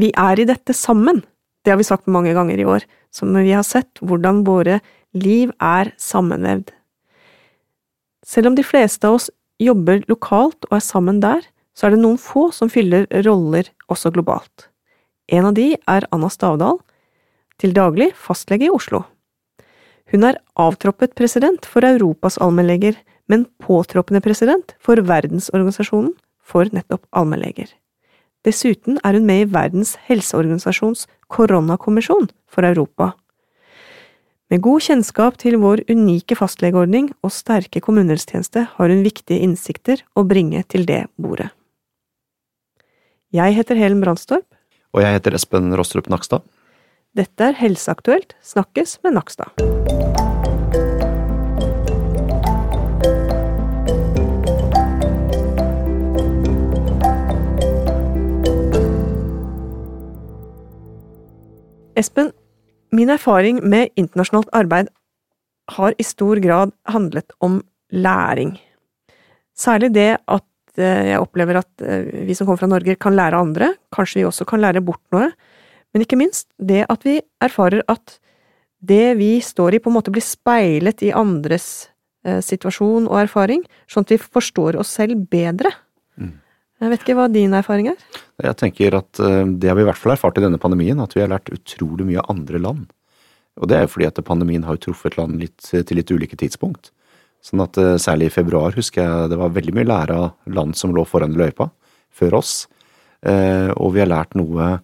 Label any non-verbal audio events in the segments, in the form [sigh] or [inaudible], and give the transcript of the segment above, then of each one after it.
Vi er i dette sammen. Det har vi sagt mange ganger i år, som vi har sett hvordan våre liv er sammenvevd. Selv om de fleste av oss jobber lokalt og er sammen der, så er det noen få som fyller roller også globalt. En av de er Anna Stavdal, til daglig fastlege i Oslo. Hun er avtroppet president for Europas allmennleger, men påtroppende president for Verdensorganisasjonen for nettopp allmennleger. Dessuten er hun med i Verdens helseorganisasjons koronakommisjon for Europa. Med god kjennskap til vår unike fastlegeordning og sterke kommunehelsetjeneste har hun viktige innsikter å bringe til det bordet. Jeg heter Helen Brandstorp. Og jeg heter Espen Rostrup Nakstad. Dette er Helseaktuelt snakkes med Nakstad. Espen, min erfaring med internasjonalt arbeid har i stor grad handlet om læring. Særlig det at eh, jeg opplever at eh, vi som kommer fra Norge kan lære andre, kanskje vi også kan lære bort noe, men ikke minst det at vi erfarer at det vi står i, på en måte blir speilet i andres eh, situasjon og erfaring, sånn at vi forstår oss selv bedre. Mm. Jeg vet ikke hva din erfaring er? Jeg tenker at eh, Det har vi i hvert fall erfart i denne pandemien, at vi har lært utrolig mye av andre land. Og det er jo fordi at pandemien har jo truffet land litt, til litt ulike tidspunkt. Sånn at eh, særlig i februar husker jeg det var veldig mye lære av land som lå foran løypa før oss. Eh, og vi har lært noe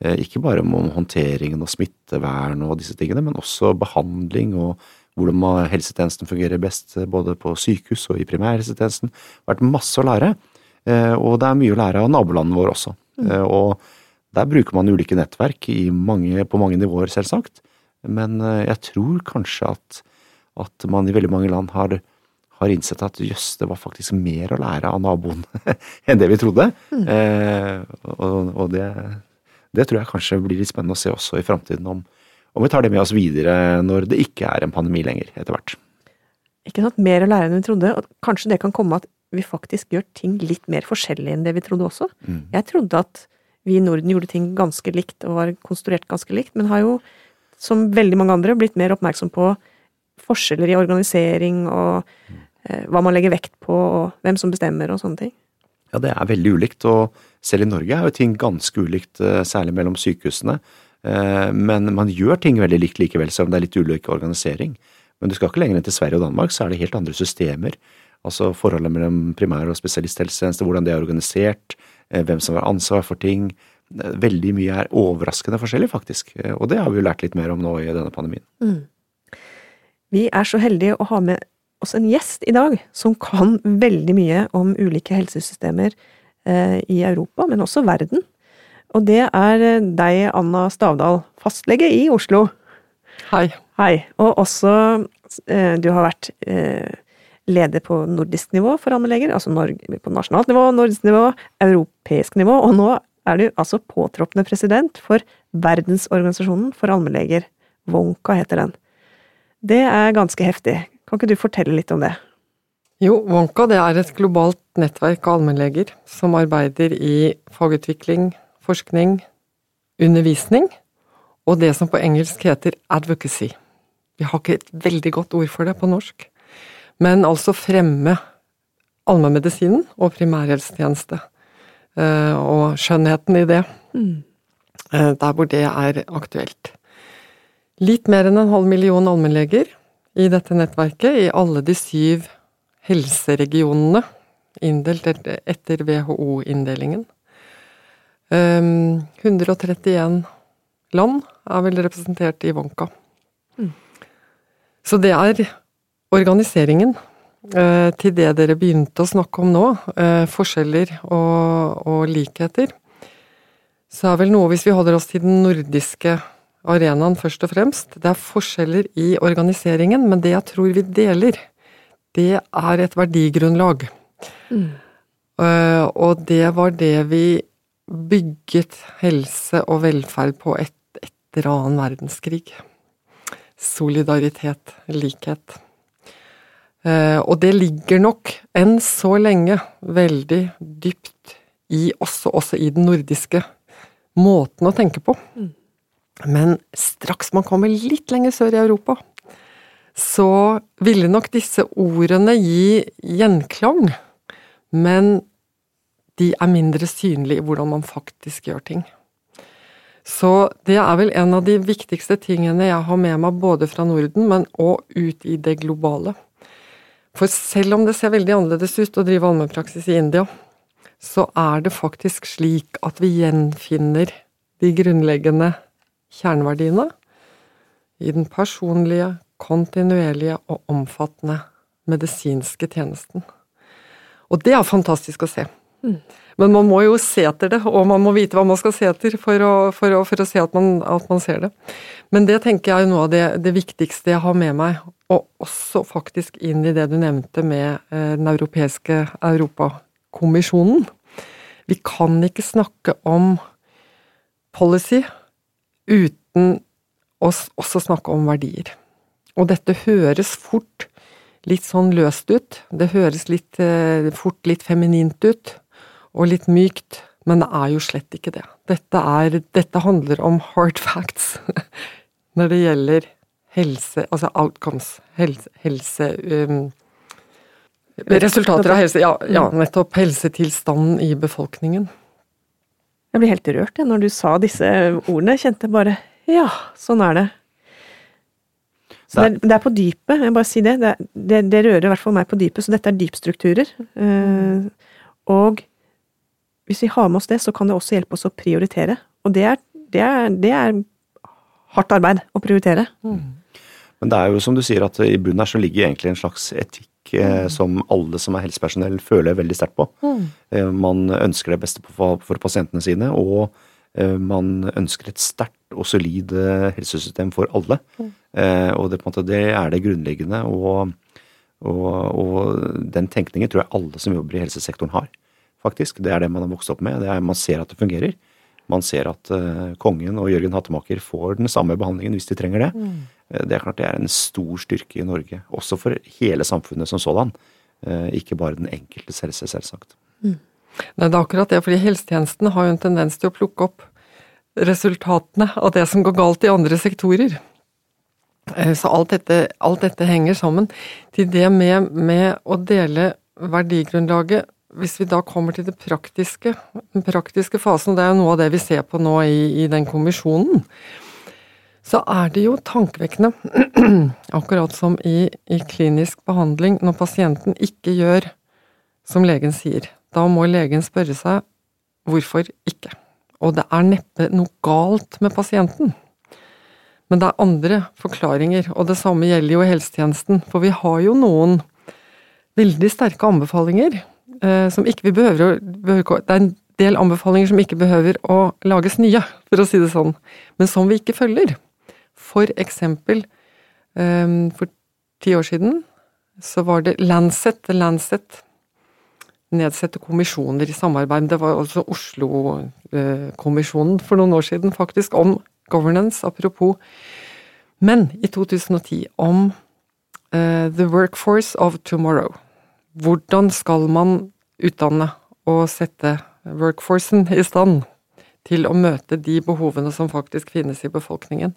ikke bare om håndteringen og smittevern og disse tingene, men også behandling og hvordan helsetjenesten fungerer best både på sykehus og i primærhelsetjenesten. Det har vært masse å lære. Eh, og det er mye å lære av nabolandene våre også. Mm. Eh, og der bruker man ulike nettverk mange, på mange nivåer, selvsagt. Men eh, jeg tror kanskje at, at man i veldig mange land har, har innsett at jøss, det var faktisk mer å lære av naboen [laughs] enn det vi trodde. Mm. Eh, og, og det, det, tror jeg kanskje blir litt spennende å se også i framtiden, om, om vi tar det med oss videre når det ikke er en pandemi lenger, etter hvert. Ikke sant, mer å lære enn vi trodde, og kanskje det kan komme at vi faktisk gjør ting litt mer forskjellig enn det vi trodde også. Mm. Jeg trodde at vi i Norden gjorde ting ganske likt og var konstruert ganske likt, men har jo, som veldig mange andre, blitt mer oppmerksom på forskjeller i organisering og eh, hva man legger vekt på, og hvem som bestemmer og sånne ting. Ja, det er veldig ulikt, og selv i Norge er jo ting ganske ulikt, eh, særlig mellom sykehusene. Eh, men man gjør ting veldig likt likevel, selv om det er litt ulik organisering. Men du skal ikke lenger enn til Sverige og Danmark, så er det helt andre systemer. Altså forholdet mellom primær- og spesialisthelsetjeneste, hvordan det er organisert, eh, hvem som har ansvar for ting. Veldig mye er overraskende forskjellig, faktisk. Eh, og det har vi jo lært litt mer om nå i denne pandemien. Mm. Vi er så heldige å ha med oss en gjest i dag som kan veldig mye om ulike helsesystemer eh, i Europa, men også verden. Og det er deg, Anna Stavdal, fastlege i Oslo. Hei. Hei. Og også Du har vært leder på nordisk nivå for allmennleger, altså på nasjonalt nivå, nordisk nivå, europeisk nivå, og nå er du altså påtroppende president for Verdensorganisasjonen for allmennleger. Wonka heter den. Det er ganske heftig. Kan ikke du fortelle litt om det? Jo, Wonka det er et globalt nettverk av allmennleger som arbeider i fagutvikling, forskning, undervisning og det som på engelsk heter advocacy. Vi har ikke et veldig godt ord for det på norsk. Men altså fremme allmennmedisinen og primærhelsetjeneste. Eh, og skjønnheten i det. Mm. Eh, der hvor det er aktuelt. Litt mer enn en halv million allmennleger i dette nettverket, i alle de syv helseregionene, inndelt etter WHO-inndelingen. 131 eh, land er vel representert i Wonka. Så det er organiseringen eh, til det dere begynte å snakke om nå, eh, forskjeller og, og, likheter, så er vel noe, hvis vi holder oss til den nordiske arenaen først og fremst, det er forskjeller i organiseringen, men det jeg tror vi deler, det er et verdigrunnlag. Mm. Uh, og det var det vi bygget helse og velferd på et, etter annen verdenskrig. Solidaritet, likhet. Eh, og det ligger nok enn så lenge veldig dypt i også, også i den nordiske måten å tenke på. Men straks man kommer litt lenger sør i Europa, så ville nok disse ordene gi gjenklang, men de er mindre synlige i hvordan man faktisk gjør ting. Så det er vel en av de viktigste tingene jeg har med meg både fra Norden, men òg ut i det globale. For selv om det ser veldig annerledes ut å drive allmennpraksis i India, så er det faktisk slik at vi gjenfinner de grunnleggende kjerneverdiene i den personlige, kontinuerlige og omfattende medisinske tjenesten. Og det er fantastisk å se. Men man må jo se etter det, og man må vite hva man skal se etter for å, for å, for å se at man, at man, ser det. Men det tenker jeg er noe av det, det, viktigste jeg har med meg, og også faktisk inn i det du nevnte med eh, den europeiske Europakommisjonen. Vi kan ikke snakke om policy uten å også snakke om verdier. Og dette høres fort litt sånn løst ut. Det høres litt, eh, fort litt feminint ut og litt mykt, men det er jo slett ikke det. Dette, er, dette handler om hard facts [laughs] når det gjelder helse, altså outcomes, helse, helse um, Resultater av helse, ja, ja, nettopp helsetilstanden i befolkningen. Jeg blir helt rørt jeg, når du sa disse ordene. Jeg kjente bare ja, sånn er det. Så det er, det er, på dypet, jeg bare si det. Det, det. det, rører i hvert fall meg på dypet, så dette er dypstrukturer. Uh, og hvis vi har med oss det, så kan det også hjelpe oss å prioritere. Og det er, det er, det er hardt arbeid å prioritere. Mm. Men det er jo som du sier, at i bunnen her så ligger egentlig en slags etikk eh, mm. som alle som er helsepersonell føler veldig sterkt på. Mm. Eh, man ønsker det beste for, for pasientene sine, og eh, man ønsker et sterkt og solid eh, helsesystem for alle. Mm. Og det, måte, det, er det grunnleggende, og, og, og den tenkningen tror jeg alle som jobber i helsesektoren har faktisk. Det er det man har vokst opp med. Er, man ser at det fungerer. Man ser at uh, kongen og Jørgen Hattemaker får den samme behandlingen hvis de trenger det. Mm. Uh, det er klart det er en stor styrke i Norge, også for hele samfunnet som sådan. Uh, ikke bare den enkelte, selvsagt. Mm. Nei, det er akkurat det, fordi helsetjenesten har jo en tendens til å plukke opp resultatene av det som går galt i andre sektorer. Så alt dette, alt dette henger sammen. Til det med, med å dele verdigrunnlaget hvis vi da kommer til det praktiske, den praktiske fasen, og det er jo noe av det vi ser på nå i, i den kommisjonen, så er det jo tankevekkende, [clears throat] akkurat som i, i, klinisk behandling, når pasienten ikke gjør som legen sier. Da må legen spørre seg hvorfor ikke. Og det er neppe noe galt med pasienten. Men det er andre forklaringer, og det samme gjelder jo i helsetjenesten. For vi har jo noen veldig sterke anbefalinger som ikke vi behøver behøver, Det er en del anbefalinger som ikke behøver å lages nye, for å si det sånn, men som vi ikke følger. For eksempel, um, for ti år siden så var det Lancet, Lancet nedsette kommisjoner i samarbeid. Det var altså Oslo-kommisjonen for noen år siden, faktisk, om governance, apropos. Men i 2010 om uh, The Workforce of Tomorrow. Hvordan skal man utdanne og sette workforcen i stand til å møte de behovene som faktisk finnes i befolkningen?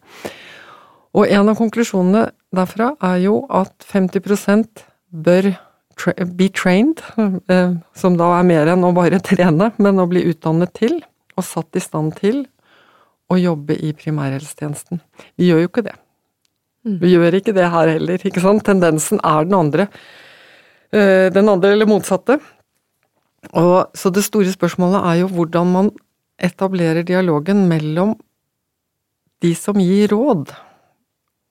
Og en av konklusjonene derfra er jo at 50% bør be trained, eh, som da er mer enn å bare trene, men å bli utdannet til og satt i stand til å jobbe i primærhelsetjenesten. Vi gjør jo ikke det. Mm. Vi gjør ikke det her heller, ikke sant. Tendensen er den andre. Eh, den andre eller motsatte. Og, så det store spørsmålet er jo hvordan man etablerer dialogen mellom de som gir råd,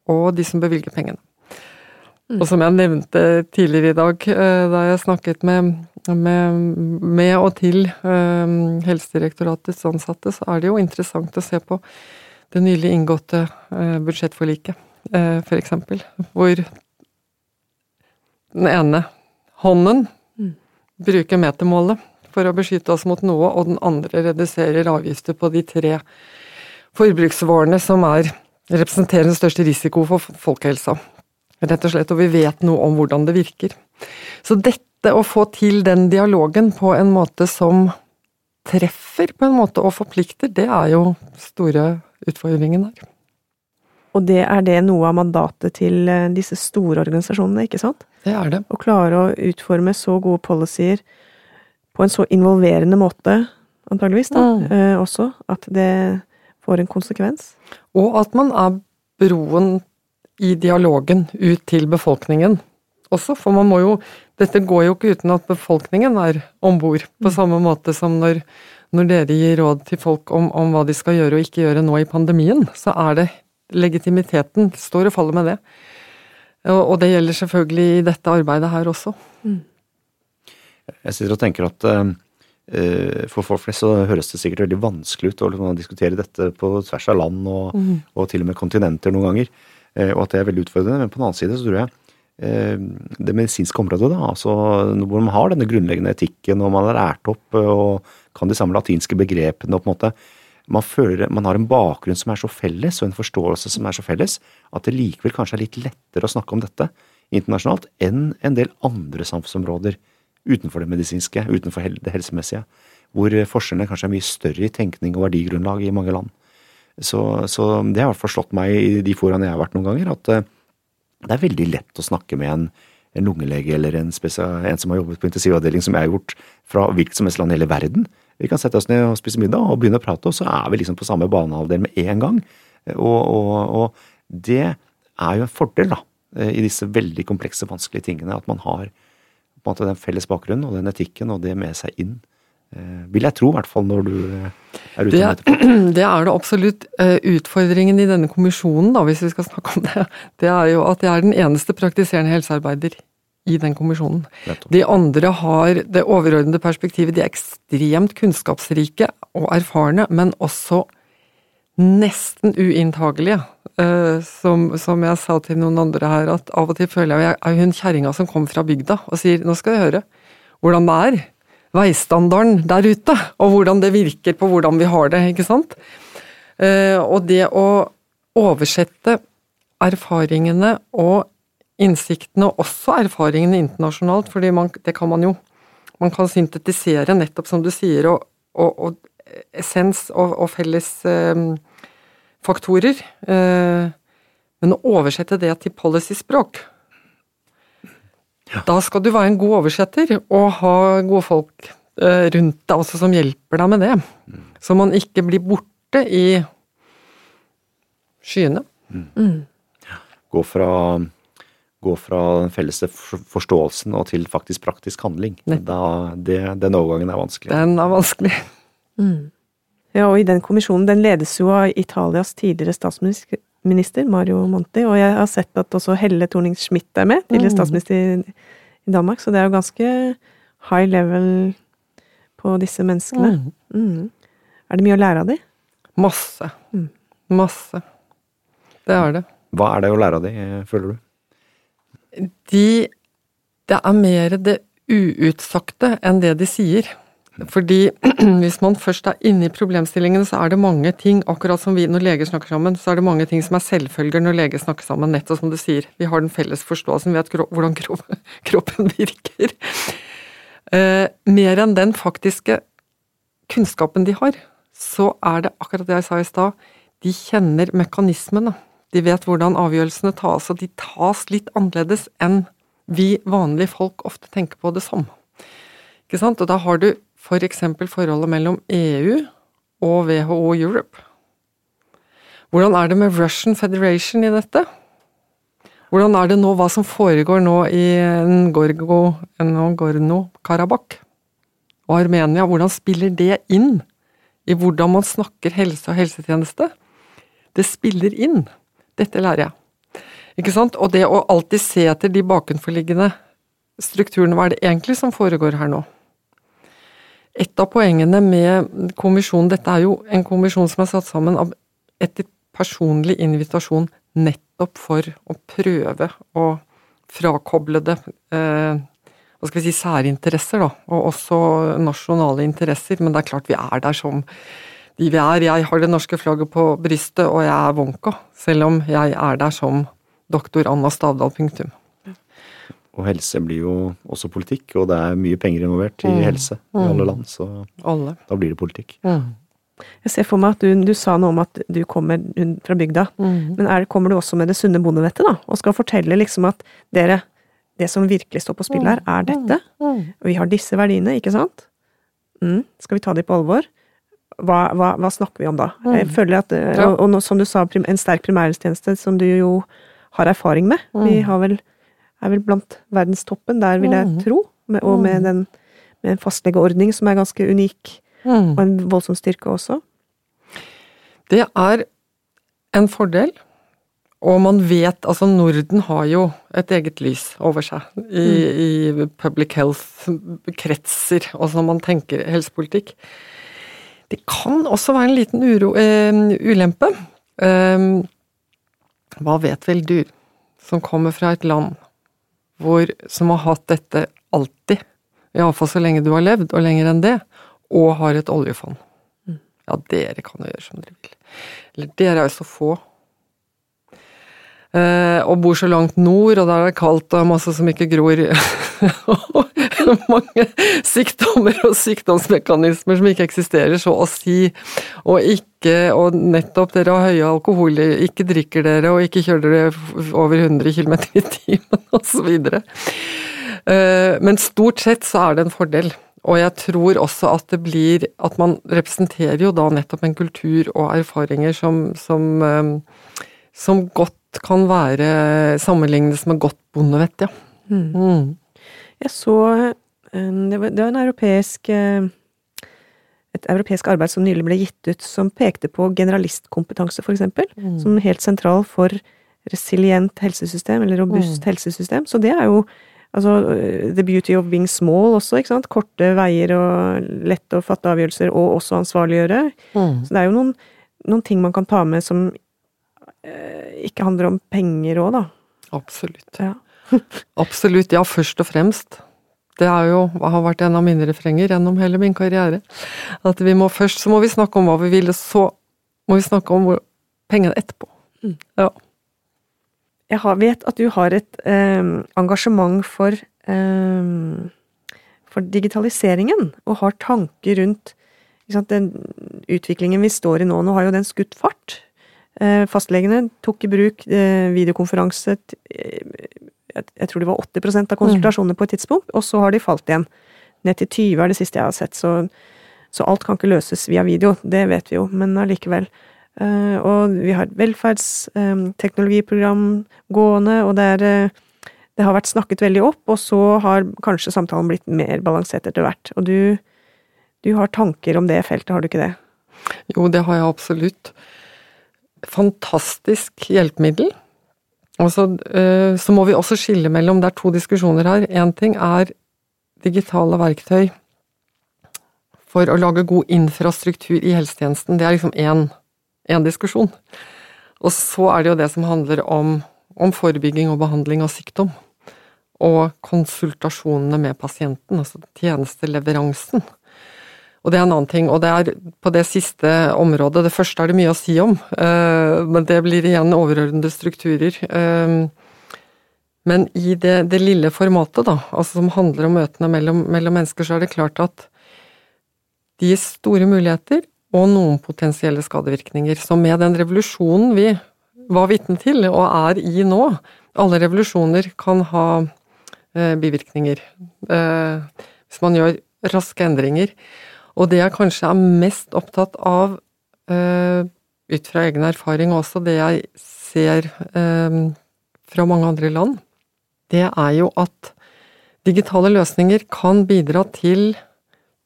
og de som bevilger pengene. Mm. Og som jeg nevnte tidligere i dag, eh, da jeg snakket med, med, med og til um, Helsedirektoratets ansatte, så er det jo interessant å se på det nylig inngåtte uh, budsjettforliket, uh, eksempel. Hvor den ene hånden bruker metermålet for å beskytte oss mot noe, og den andre reduserer avgifter på de tre forbruksvarene som er, representerer den største risiko for folkehelsa. Rett og slett, og vi vet noe om hvordan det virker. Så dette å få til den dialogen på en måte som treffer på en måte og forplikter, det er jo store utfordringen her. Og det er det noe av mandatet til eh, disse store organisasjonene, ikke sant? Det er det. Å klare å utforme så gode policyer på en så involverende måte, antageligvis, da, Mm. eh, også, at det får en konsekvens. Og at man er broen i dialogen ut til befolkningen også, for man må jo Dette går jo ikke uten at befolkningen er om bord, på samme måte som når, når dere gir råd til folk om, om hva de skal gjøre og ikke gjøre nå i pandemien, så er det legitimiteten står og faller med det. Og, det gjelder selvfølgelig i dette arbeidet her også. Jeg sitter og tenker at eh, for folk flest så høres det sikkert veldig vanskelig ut å liksom diskutere dette på tvers av land og, og til og med kontinenter noen ganger, eh, og at det er veldig utfordrende. Men på den annen side så tror jeg eh, det medisinske området, da, altså hvor man har denne grunnleggende etikken og man er lært opp og kan de samme latinske begrepene og på en måte man føler man har en bakgrunn som er så felles, og en forståelse som er så felles, at det likevel kanskje er litt lettere å snakke om dette internasjonalt enn en del andre samfunnsområder utenfor det medisinske, utenfor det helsemessige, hvor forskjellene kanskje er mye større i tenkning og verdigrunnlag i mange land. Så, så det har i hvert fall slått meg i de foraene jeg har vært noen ganger, at eh, det er veldig lett å snakke med en, en lungelege eller en, en som har jobbet på intensivavdeling, som jeg har gjort fra hvilket som helst land i hele verden. Vi kan sette oss ned og spise middag og begynne å prate, og så er vi liksom på samme banehalvdel med en gang. Og, og, og det er jo en fordel, da, i disse veldig komplekse, vanskelige tingene, at man har på en måte den felles bakgrunnen og den etikken og det med seg inn. Eh, vil jeg tro, i hvert fall når du eh, er ute Det, med etterpå. [clears throat] det er det absolutt. Eh, Utfordringen i denne kommisjonen, da, hvis vi skal snakke om det, [laughs] det er jo at jeg er den eneste praktiserende helsearbeider i den kommisjonen. De andre har det overordnede perspektivet. De er ekstremt kunnskapsrike og erfarne, men også nesten uinntagelige. Eh, Som, som jeg sa til noen andre her, at av og til føler jeg at jeg er hun kjerringa som kommer fra bygda og sier nå skal jeg høre hvordan det er. Veistandarden der ute, og hvordan det virker på hvordan vi har det, ikke sant. Eh, Og det å oversette erfaringene og innsiktene, og også erfaringene internasjonalt, for det kan man jo Man kan syntetisere, nettopp som du sier, og, og, og essens og, og felles eh, faktorer. Eh, men å oversette det til policyspråk Da skal du være en god oversetter og ha gode folk eh, rundt deg også som hjelper deg med det. Så man ikke blir borte i skyene. Gå fra, gå fra den felles forståelsen og til faktisk praktisk handling. Da, det, den overgangen er vanskelig. Den er vanskelig. Ja, og i den kommisjonen, den ledes jo av Italias tidligere statsminister minister, Mario Monti, og jeg har sett at også Helle Thorning-Schmidt er med, tidligere Mm. statsminister i, i Danmark, så det er jo ganske high level på disse menneskene. Mm. Mm. Er det mye å lære av de? Masse. Mm. Masse. Det er det. Hva er det å lære av de, føler du? De Det er mer det uutsagte enn det de sier. Fordi [clears throat] hvis man først er inne i problemstillingen, så er det mange ting, akkurat som vi når leger snakker sammen, så er det mange ting som er selvfølger når leger snakker sammen, nettopp som du sier. Vi har den felles forståelsen, vet kro hvordan kro [laughs] kroppen virker. Eh, mer enn den faktiske kunnskapen de har, så er det akkurat det jeg sa i stad, de kjenner mekanismene. De vet hvordan avgjørelsene tas, og de tas litt annerledes enn vi vanlige folk ofte tenker på det som. Ikke sant? Og da har du for eksempel forholdet mellom EU og WHO Europe. Hvordan er det med Russian Federation i dette? Hvordan er det nå, hva som foregår nå i Nagorno-Karabakh og Armenia? Hvordan spiller det inn i hvordan man snakker helse og helsetjeneste? Det spiller inn. Dette lærer jeg. Ikke sant? Og det å alltid se etter de bakenforliggende strukturene, hva er det egentlig som foregår her nå? Et av poengene med kommisjonen, dette er jo en kommisjon som er satt sammen av etter personlig invitasjon nettopp for å prøve å frakoble det eh, hva skal vi si, særinteresser, da, og også nasjonale interesser. Men det er klart vi er der som vi er. Jeg har det norske flagget på brystet, og jeg er Wonka. Selv om jeg er der som doktor Anna Stavdal, punktum. Og helse blir jo også politikk, og det er mye penger involvert i Mm. helse i Mm. alle land, så Alle. da blir det politikk. Mm. Jeg ser for meg at du, du sa noe om at du kommer fra bygda. Mm. Men er, kommer du også med det sunne bondevettet, da? Og skal fortelle liksom at dere, det som virkelig står på spill her, er dette. Mm. Og vi har disse verdiene, ikke sant? Mm. Skal vi ta de på alvor? Hva, hva, hva snakker vi om da? Mm. Jeg føler at, eh, Ja. og, og som du sa, en sterk primærhelsetjeneste, som du jo har erfaring med. Vi Mm. har vel, er vel blant verdenstoppen der, vil jeg Mm. tro. Med, og med, Mm. den, med en fastlegeordning som er ganske unik, Mm. og en voldsom styrke også. Det er en fordel. Og man vet Altså, Norden har jo et eget lys over seg i, i public health-kretser, og når man tenker helsepolitikk. Det kan også være en liten uro, eh, ulempe. Eh, hva vet vel du, som kommer fra et land hvor, som har hatt dette alltid, iallfall så lenge du har levd, og lenger enn det, og har et oljefond? Ja, dere kan jo gjøre som dere vil. Eller dere er jo så få. Eh, og bor så langt nord, og der er det kaldt og masse som ikke gror. [laughs] Og [laughs] mange sykdommer og sykdomsmekanismer som ikke eksisterer, så å si. Og ikke, og nettopp dere har høye alkohol, ikke drikker dere, og ikke kjører dere over 100 km i timen, [laughs] osv. Eh, men stort sett så er det en fordel. Og jeg tror også at det blir At man representerer jo da nettopp en kultur og erfaringer som, som, eh, som godt kan være sammenlignes med godt bondevett, ja. Mm. Jeg så eh, det var, det var en europeisk eh, et europeisk arbeid som nylig ble gitt ut, som pekte på generalistkompetanse, for eksempel, Mm. som helt sentral for resilient helsesystem, eller robust Mm. helsesystem. Så det er jo altså eh, the beauty of being small også, ikke sant. Korte veier og lett å fatte avgjørelser, og også ansvarliggjøre. Mm. Så det er jo noen, noen ting man kan ta med som eh, ikke handler om penger òg, da. Absolutt. Ja. [laughs] Absolutt, ja, først og fremst. Det er jo, har vært en av mine refrenger gjennom hele min karriere. At vi må først så må vi snakke om hva vi vil, og så må vi snakke om hvor, pengene etterpå. Mm. Ja. Jeg har, vet at du har et eh, engasjement for, eh, for digitaliseringen, og har tanker rundt sant, den utviklingen vi står i nå. Nå har jo den skutt fart. Eh, fastlegene tok i bruk eh, videokonferanse eh, jeg, tror det var 80% av konsultasjonene på et tidspunkt, og så har de falt igjen. Ned til 20 er det siste jeg har sett, så, så alt kan ikke løses via video. Det vet vi jo, men allikevel. Eh, og vi har et velferdsteknologiprogram gående, og det, er, eh, det har vært snakket veldig opp, og så har kanskje samtalen blitt mer balansert etter hvert. Og du, du har tanker om det feltet, har du ikke det? Jo, det har jeg absolutt. Fantastisk hjelpemiddel. Og så, eh, så må vi også skille mellom Det er to diskusjoner her. Én ting er digitale verktøy for å lage god infrastruktur i helsetjenesten. Det er liksom én diskusjon. Og så er det jo det som handler om, om forebygging og behandling av sykdom. Og konsultasjonene med pasienten, altså tjenesteleveransen. Og det er en annen ting, og det er på det siste området, det første er det mye å si om, eh, men det blir igjen overordnede strukturer. Eh, Men i det, det lille formatet, da, altså som handler om møtene mellom, mellom mennesker, så er det klart at de gir store muligheter og noen potensielle skadevirkninger. Så med den revolusjonen vi var vitne til, og er i nå Alle revolusjoner kan ha eh, bivirkninger. Hvis man gjør raske endringer. Og det jeg kanskje er mest opptatt av, uh, ut fra egen erfaring også det jeg ser uh, fra mange andre land, det er jo at digitale løsninger kan bidra til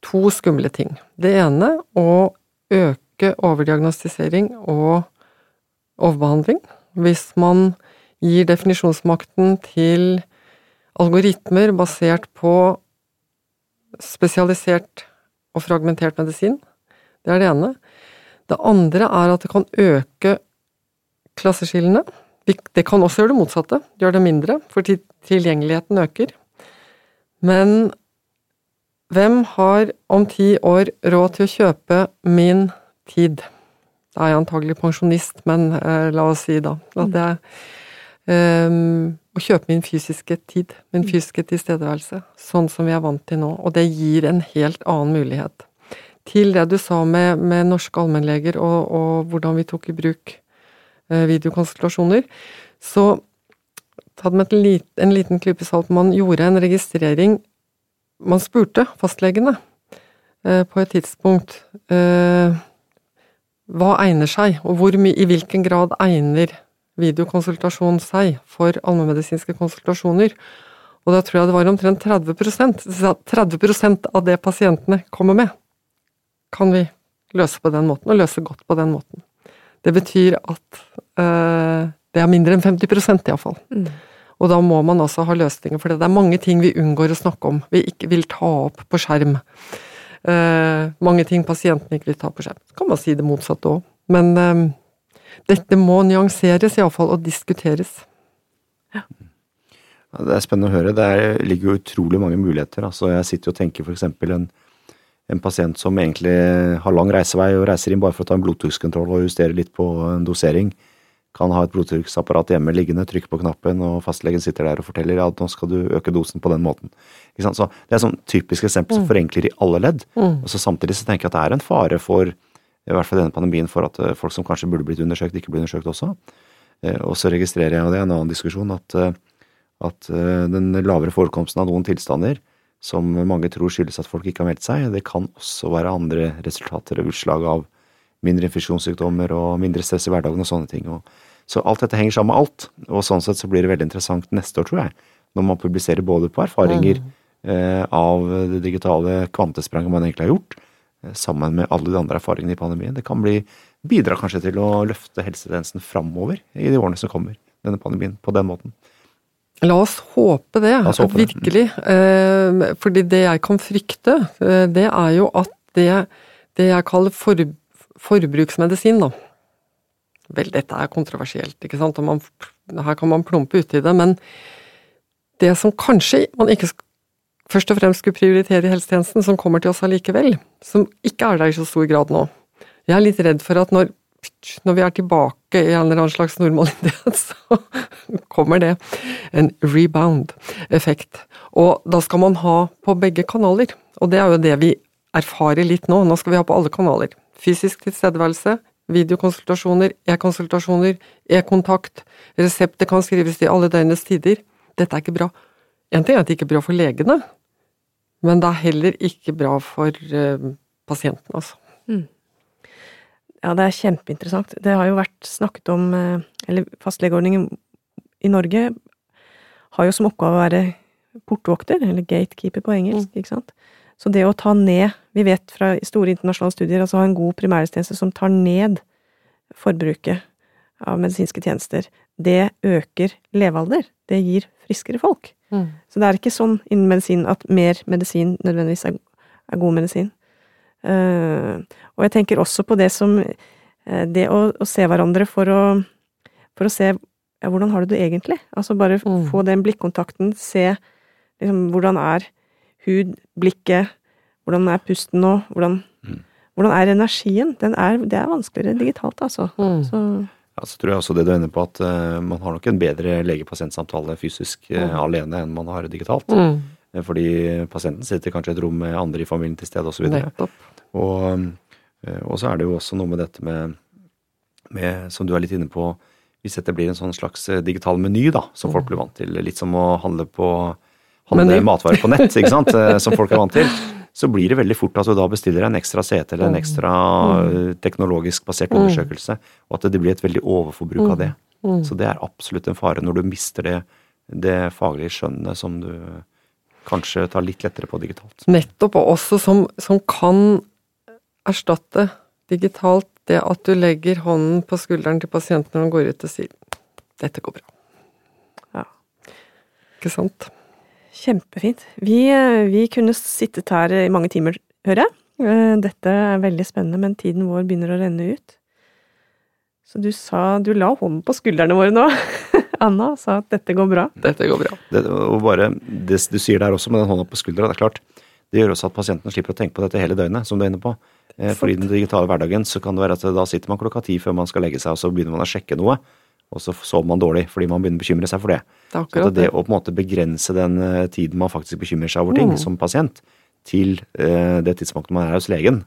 to skumle ting. Det ene å øke overdiagnostisering og overbehandling. Hvis man gir definisjonsmakten til algoritmer basert på spesialisert og fragmentert medisin. Det er det ene. Det andre er at det kan øke klasseskillene. Det kan også gjøre det motsatte, gjøre det mindre, fordi tilgjengeligheten øker. Men hvem har om ti år råd til å kjøpe min tid? Da er jeg antagelig pensjonist, men eh, la oss si da at jeg Um, å kjøpe min fysiske tid, min mm. fysiske tilstedeværelse, sånn som vi er vant til nå. Og det gir en helt annen mulighet. Til det du sa med, med norske allmennleger og, og, hvordan vi tok i bruk uh, videokonsultasjoner, så tatt med lit, en liten klype salt Man gjorde en registrering Man spurte fastlegene uh, på et tidspunkt uh, hva egner seg, og hvor, i hvilken grad egner videokonsultasjon seg for allmennmedisinske konsultasjoner. Og da tror jeg det var omtrent 30% 30% av det pasientene kommer med, kan vi løse på den måten, og løse godt på den måten. Det betyr at øh, det er mindre enn 50% iallfall. Mm. Og da må man også ha løsninger for det. Det er mange ting vi unngår å snakke om, vi ikke vil ta opp på skjerm. Uh, mange ting pasientene ikke vil ta på skjerm. Så kan man si det motsatte òg. Men uh, dette må nyanseres iallfall, og diskuteres. Ja. Det er spennende å høre. Det er, ligger jo utrolig mange muligheter. Altså, jeg sitter og tenker f.eks. En, en pasient som egentlig har lang reisevei og reiser inn bare for å ta en blodtrykkskontroll og justere litt på en dosering, kan ha et blodtrykksapparat hjemme liggende, trykke på knappen, og fastlegen sitter der og forteller ja, nå skal du øke dosen på den måten. Så Det er sånn typisk eksempel som mm. forenkler i alle ledd. Mm. Og så Samtidig så tenker jeg at det er en fare for i hvert fall denne pandemien, for at eh, folk som kanskje burde blitt undersøkt, ikke blir undersøkt også. Eh, og så registrerer jeg, og det er en annen diskusjon, at, eh, at den lavere forekomsten av noen tilstander som mange tror skyldes at folk ikke har meldt seg, det kan også være andre resultater og utslag av mindre infeksjonssykdommer og mindre stress i hverdagen og sånne ting. Så alt dette henger sammen med alt, og sånn sett så blir det veldig interessant neste år, tror jeg, når man publiserer både på erfaringer mm. av det digitale kvantespranget man egentlig har gjort, sammen med alle de andre erfaringene i pandemien. Det kan bli, bidra kanskje til å løfte helsetjenesten framover i de årene som kommer, denne pandemien, på den måten. La oss håpe det, oss håpe virkelig. Det. Eh, fordi det jeg kan frykte, eh, det er jo at det, det jeg kaller for, forbruksmedisin, da Vel, dette er kontroversielt, ikke sant, man, her kan man plumpe uti det, men det som kanskje man ikke først og fremst skulle prioritere i helsetjenesten, som kommer til oss allikevel, som ikke er der i så stor grad nå. Jeg er litt redd for at når, når vi er tilbake i en eller annen slags normalitet, [laughs] så kommer det en rebound-effekt. Og da skal man ha på begge kanaler, og det er jo det vi erfarer litt nå. Nå skal vi ha på alle kanaler. Fysisk tilstedeværelse, videokonsultasjoner, e-konsultasjoner, e-kontakt, resepter kan skrives til alle døgnets tider. Dette er ikke bra. En ting er at det ikke er bra for legene, men det er heller ikke bra for uh, pasienten, altså. Mm. Ja, det er kjempeinteressant. Det har jo vært snakket om uh, Eller fastlegeordningen i Norge har jo som oppgave å være portvokter, eller gatekeeper på engelsk, mm. ikke sant. Så det å ta ned Vi vet fra store internasjonale studier altså ha en god primærhelsetjeneste som tar ned forbruket av medisinske tjenester, det øker levealder. Det gir friskere folk. Mm. Så det er ikke sånn innen medisin at mer medisin nødvendigvis er, er god medisin. Uh, og jeg tenker også på det som uh, Det å, å, se hverandre for å, for å se ja, hvordan har du det egentlig? Altså bare mm. få den blikkontakten, se liksom hvordan er hud, blikket, hvordan er pusten nå, hvordan, mm. hvordan er energien? Er, det er vanskeligere digitalt, altså. Mm. Så ja, så tror jeg også det du er inne på, at uh, man har nok en bedre lege-pasient-samtale fysisk uh, mm. alene enn man har digitalt. Mm. Uh, fordi pasienten sitter kanskje i et rom med andre i familien til stede osv. Og, og, og så er det jo også noe med dette med, med, som du er litt inne på, hvis dette blir en sånn slags digital meny da, som folk mm. blir vant til. Litt som å handle på handle matvarer på nett, ikke sant, som folk er vant til [laughs] så blir det veldig fort at du da bestiller en ekstra CT eller en mm. ekstra mm. teknologisk basert mm. undersøkelse, og at det blir et veldig overforbruk av det. Så det er absolutt en fare når du mister det, det faglige skjønnet som du kanskje tar litt lettere på digitalt. Nettopp, og også som, som kan erstatte digitalt det at du legger hånden på skulderen til pasienten når han går ut og sier 'dette går bra'. Ja. Ikke sant? Kjempefint. Vi, eh, vi, kunne sittet her i mange timer, hører jeg. Eh, dette er veldig spennende, men tiden vår begynner å renne ut. Så du sa Du la hånden på skuldrene våre nå. [laughs] Anna og sa at dette går bra. Dette går bra. Det, og bare, det du sier der også med den hånda på skuldra, det er klart. Det gjør også at pasienten slipper å tenke på dette hele døgnet, som du er inne på. Eh, fordi i den digitale hverdagen så kan det være at da sitter man klokka ti før man skal legge seg, og så begynner man å sjekke noe. Og så sover man dårlig fordi man begynner å bekymre seg for det. Det Så det det. å på en måte begrense den eh, tiden man faktisk bekymrer seg over ting Mm. som pasient, til eh, det tidspunktet man er hos legen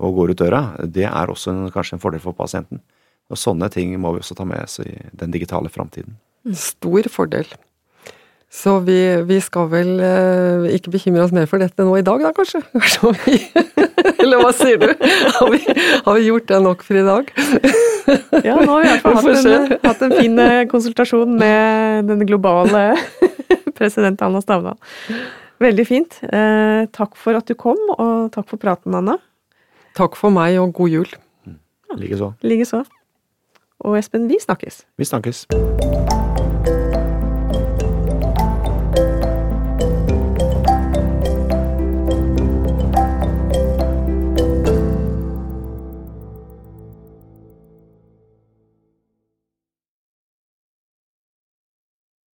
og går ut døra, det er også en, kanskje en fordel for pasienten. Og sånne ting må vi også ta med oss i den digitale framtiden. Stor fordel. Så vi, vi skal vel eh, ikke bekymre oss mer for dette nå i dag, da kanskje? [laughs] Så vi- [laughs] Eller hva sier du? Har vi, har vi gjort det nok for i dag? [laughs] Ja, nå har vi i hvert fall hatt en, hatt en fin eh, konsultasjon med den globale president Anna Stavdal. Veldig fint. Eh, takk for at du kom, og takk for praten, Anna. Takk for meg, og god jul. Likeså. Likeså. Og Espen, vi snakkes. Vi snakkes.